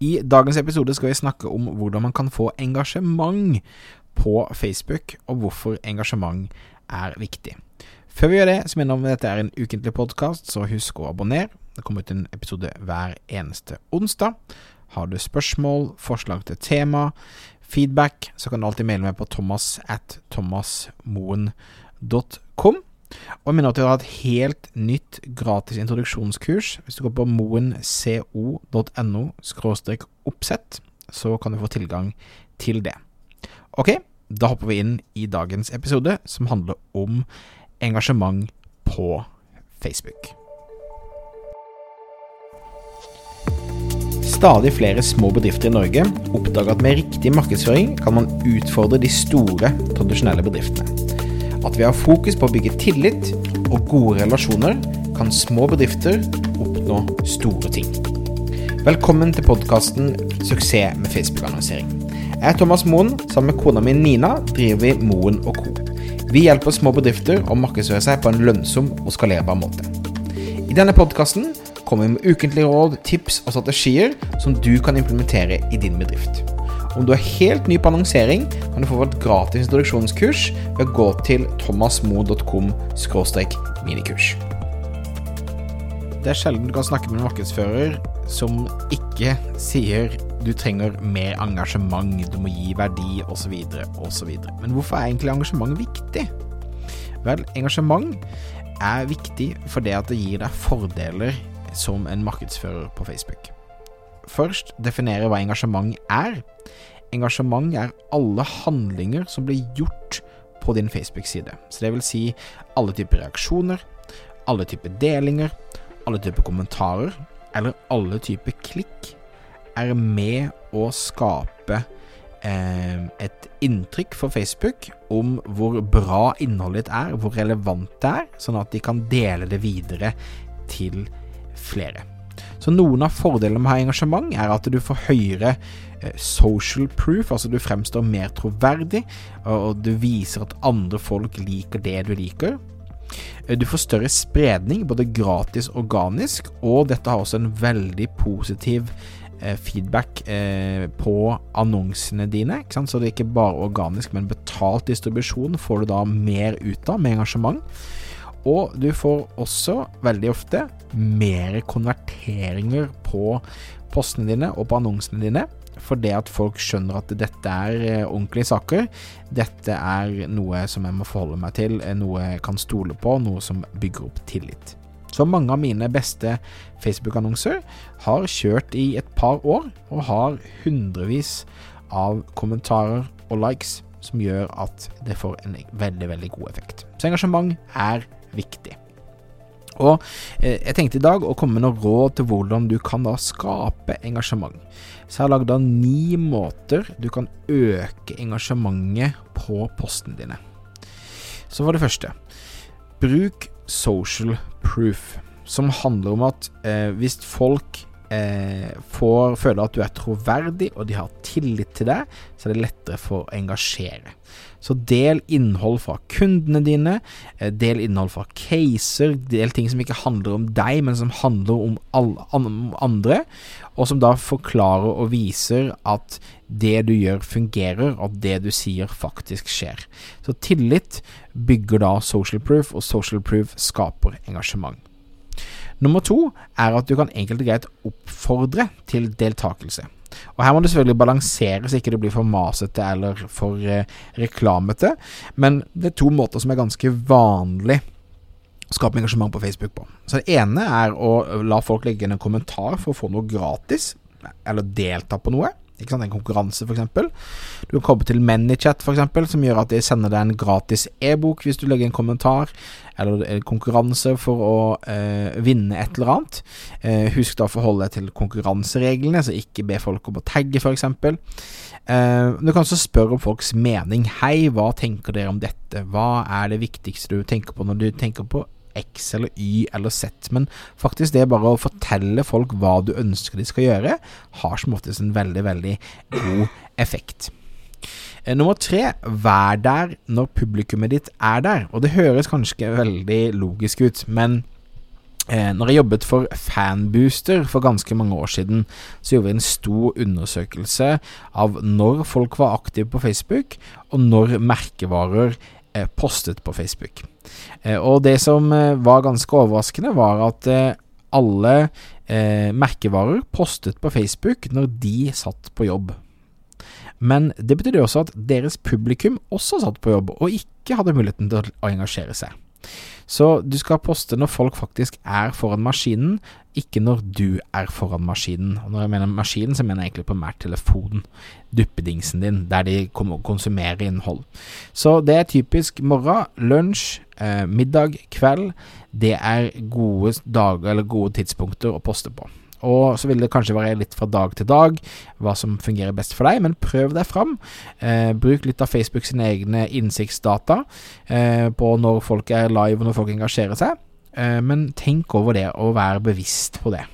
I dagens episode skal vi snakke om hvordan man kan få engasjement på Facebook, og hvorfor engasjement er viktig. Før vi gjør det, så minner jeg om at dette er en ukentlig podkast, så husk å abonnere. Det kommer ut en episode hver eneste onsdag. Har du spørsmål, forslag til tema, feedback, så kan du alltid maile meg på thomas at thomasmoen.com. Og jeg minner at vi har et helt nytt gratis introduksjonskurs. Hvis du går på moenco.no oppsett, så kan du få tilgang til det. Ok, da hopper vi inn i dagens episode, som handler om engasjement på Facebook. Stadig flere små bedrifter i Norge oppdager at med riktig markedsføring kan man utfordre de store, tradisjonelle bedriftene. At ved å ha fokus på å bygge tillit og gode relasjoner, kan små bedrifter oppnå store ting. Velkommen til podkasten 'Suksess med Facebook-annonsering'. Jeg er Thomas Moen. Sammen med kona mi Nina driver vi Moen Co. Vi hjelper små bedrifter å markedsføre seg på en lønnsom og skalerbar måte. I denne podkasten kommer vi med ukentlige råd, tips og strategier som du kan implementere i din bedrift. Om du er helt ny på annonsering, kan du få et gratis introduksjonskurs ved å gå til thomasmo.com minikurs. Det er sjelden du kan snakke med en markedsfører som ikke sier du trenger mer engasjement, du må gi verdi osv. osv. Men hvorfor er egentlig engasjement viktig? Vel, engasjement er viktig fordi det gir deg fordeler som en markedsfører på Facebook. Først definere hva engasjement er. Engasjement er alle handlinger som blir gjort på din Facebook-side. Så det vil si alle typer reaksjoner, alle typer delinger, alle typer kommentarer, eller alle typer klikk, er med å skape eh, et inntrykk for Facebook om hvor bra innholdet ditt er, hvor relevant det er, sånn at de kan dele det videre til flere. Så noen av fordelene med å ha engasjement er at du får høyere eh, social proof, altså du fremstår mer troverdig, og du viser at andre folk liker det du liker. Eh, du får større spredning, både gratis og organisk, og dette har også en veldig positiv eh, feedback på annonsene dine. Så det er ikke bare organisk, men betalt distribusjon får du da mer ut av med engasjement. Og du får også veldig ofte mer konverteringer på postene dine og på annonsene dine. For det at folk skjønner at dette er eh, ordentlige saker. Dette er noe som jeg må forholde meg til, eh, noe jeg kan stole på, noe som bygger opp tillit. Så mange av mine beste Facebook-annonser har kjørt i et par år, og har hundrevis av kommentarer og likes som gjør at det får en veldig, veldig god effekt. Så engasjement er viktig. Og eh, jeg tenkte i dag å komme med noen råd til hvordan du kan da skape engasjement. Så jeg har lagd ni måter du kan øke engasjementet på postene dine. Så for det første, bruk social proof, som handler om at eh, hvis folk eh, får føle at du er troverdig, og de har tillit til deg, så er det lettere for å engasjere. Så del innhold fra kundene dine, eh, del innhold fra caser, del ting som ikke handler om deg, men som handler om alle andre, og som da forklarer og viser at det du gjør fungerer, og at det du sier faktisk skjer. Så tillit bygger da social proof, og social proof skaper engasjement. Nummer to er at du kan enkelt og greit oppfordre til deltakelse. Og Her må det selvfølgelig balansere så ikke det blir for masete eller for eh, reklamete, men det er to måter som er ganske vanlig å skape engasjement på Facebook på. Så Det ene er å la folk legge inn en kommentar for å få noe gratis, eller delta på noe. Ikke sant? En konkurranse, f.eks. Du kan komme til ManyChat, f.eks., som gjør at de sender deg en gratis e-bok hvis du legger en kommentar, eller en konkurranse for å eh, vinne et eller annet. Eh, husk da å forholde deg til konkurransereglene, så ikke be folk om å tagge, f.eks. Eh, du kan også spørre om folks mening. Hei, hva tenker dere om dette? Hva er det viktigste du tenker på når du tenker på X eller Y eller Z, men faktisk det bare å fortelle folk hva du ønsker de skal gjøre, har som oftest en veldig, veldig god effekt. Eh, nummer tre, vær der når publikummet ditt er der. Og det høres kanskje veldig logisk ut, men Eh, når jeg jobbet for Fanbooster for ganske mange år siden, så gjorde vi en stor undersøkelse av når folk var aktive på Facebook, og når merkevarer postet på Facebook. Eh, og det som eh, var ganske overraskende, var at eh, alle eh, merkevarer postet på Facebook når de satt på jobb. Men det betydde også at deres publikum også satt på jobb, og ikke hadde muligheten til å engasjere seg. Så du skal poste når folk faktisk er foran maskinen, ikke når du er foran maskinen. Og når jeg mener maskinen, så mener jeg egentlig primært telefonen, duppedingsen din, der de konsumerer innhold. Så det er typisk morgen, lunsj, eh, middag, kveld. Det er gode dager eller gode tidspunkter å poste på. Og så vil det kanskje være litt fra dag til dag hva som fungerer best for deg, men prøv deg fram. Eh, bruk litt av Facebook sine egne innsiktsdata eh, på når folk er live og når folk engasjerer seg. Eh, men tenk over det, og vær bevisst på det.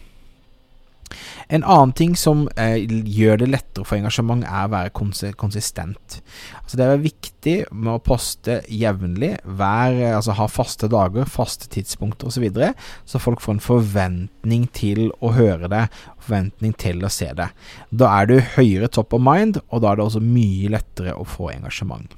En annen ting som eh, gjør det lettere for engasjement, er å være konsistent. Altså Det er viktig med å poste jevnlig, altså ha faste dager, faste tidspunkter osv., så, videre, så folk får en forventning til å høre det, forventning til å se det. Da er du høyere top of mind, og da er det også mye lettere å få engasjement.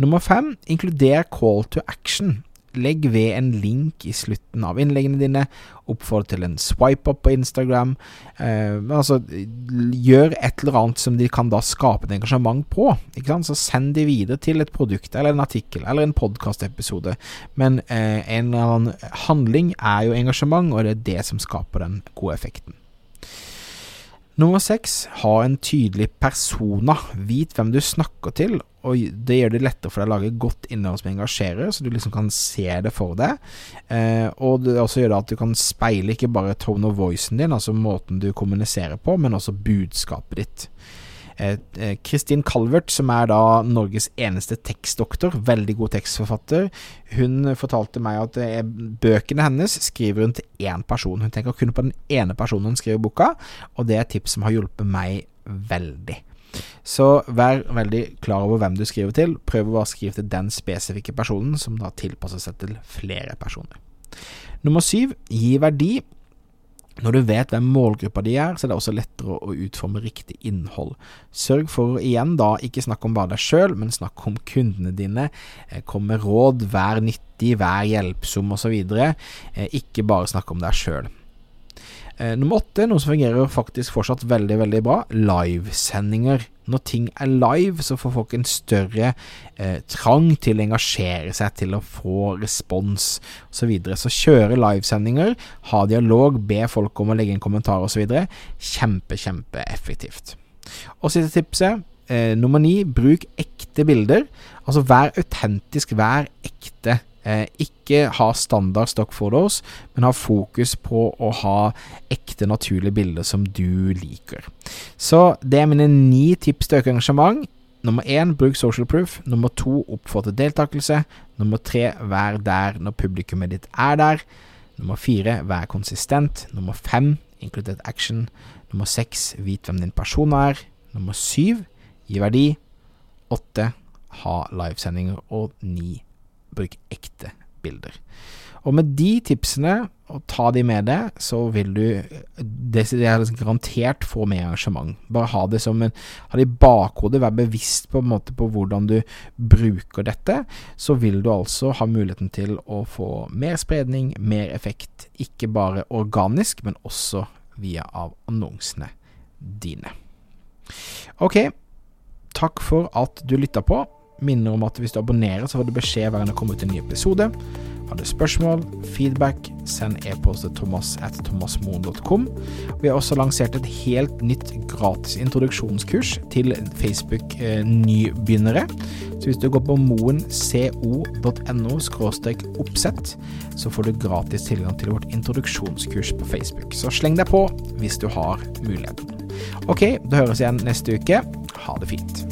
Nummer fem, inkluder call to action. Legg ved en link i slutten av innleggene dine. Oppfordre til en swipe-up på Instagram. Eh, altså, gjør et eller annet som de kan da skape et engasjement på. Så send de videre til et produkt eller en artikkel eller en podkastepisode. Men eh, en eller annen handling er jo engasjement, og det er det som skaper den gode effekten. Nummer seks, ha en tydelig persona. Vit hvem du snakker til, og det gjør det lettere for deg å lage godt innhold som engasjerer, så du liksom kan se det for deg. Eh, og det også gjør det at du kan speile ikke bare tone of voicen din, altså måten du kommuniserer på, men også budskapet ditt. Eh, eh, Kristin Calvert, som er da Norges eneste tekstdoktor, veldig god tekstforfatter, hun fortalte meg at eh, bøkene hennes skriver hun til én person. Hun tenker kun på den ene personen hun skriver boka, og det er et tips som har hjulpet meg veldig. Så vær veldig klar over hvem du skriver til. Prøv å skrive til den spesifikke personen, som da tilpasser seg til flere personer. Nummer syv, gi verdi. Når du vet hvem målgruppa di er, så er det også lettere å utforme riktig innhold. Sørg for igjen da ikke snakke om bare deg sjøl, men snakk om kundene dine. Eh, kom med råd, vær nyttig, vær hjelpsom osv. Eh, ikke bare snakke om deg sjøl. Eh, nummer åtte, noe som fungerer faktisk fortsatt veldig, veldig bra, livesendinger. Når ting er live, så får folk en større eh, trang til å engasjere seg, til å få respons osv. Så, videre. så kjøre livesendinger, ha dialog, be folk om å legge inn kommentarer osv. Kjempe, kjempeeffektivt. Og siste tipset, eh, nummer ni, bruk ekte bilder. Altså vær autentisk, vær ekte Eh, ikke ha standard stock photos, men ha fokus på å ha ekte, naturlige bilder som du liker. Så det er mine ni tips til økt engasjement. Nummer én, bruk social proof. Nummer to, oppfordre deltakelse. Nummer tre, vær der når publikummet ditt er der. Nummer fire, vær konsistent. Nummer fem, inkludert action. Nummer seks, vit hvem din person er. Nummer syv, gi verdi. Åtte, ha livesendinger. Og ni, bruk ekte bilder. Og med de tipsene, og ta de med deg, så vil du desidert er liksom garantert få mer engasjement. Bare ha det som en Ha det i bakhodet, vær bevisst på, en måte, på hvordan du bruker dette. Så vil du altså ha muligheten til å få mer spredning, mer effekt. Ikke bare organisk, men også via av annonsene dine. Ok, takk for at du lytta på. Minner om at hvis du abonnerer, så får du beskjed hver gang det kommer ut en ny episode. Har du spørsmål, feedback, send e-post til thomas at thomasmoen.com. Vi har også lansert et helt nytt gratis introduksjonskurs til Facebook-nybegynnere. Så hvis du går på moenco.no oppsett, så får du gratis tilgang til vårt introduksjonskurs på Facebook. Så sleng deg på hvis du har muligheten. Ok, da høres igjen neste uke. Ha det fint.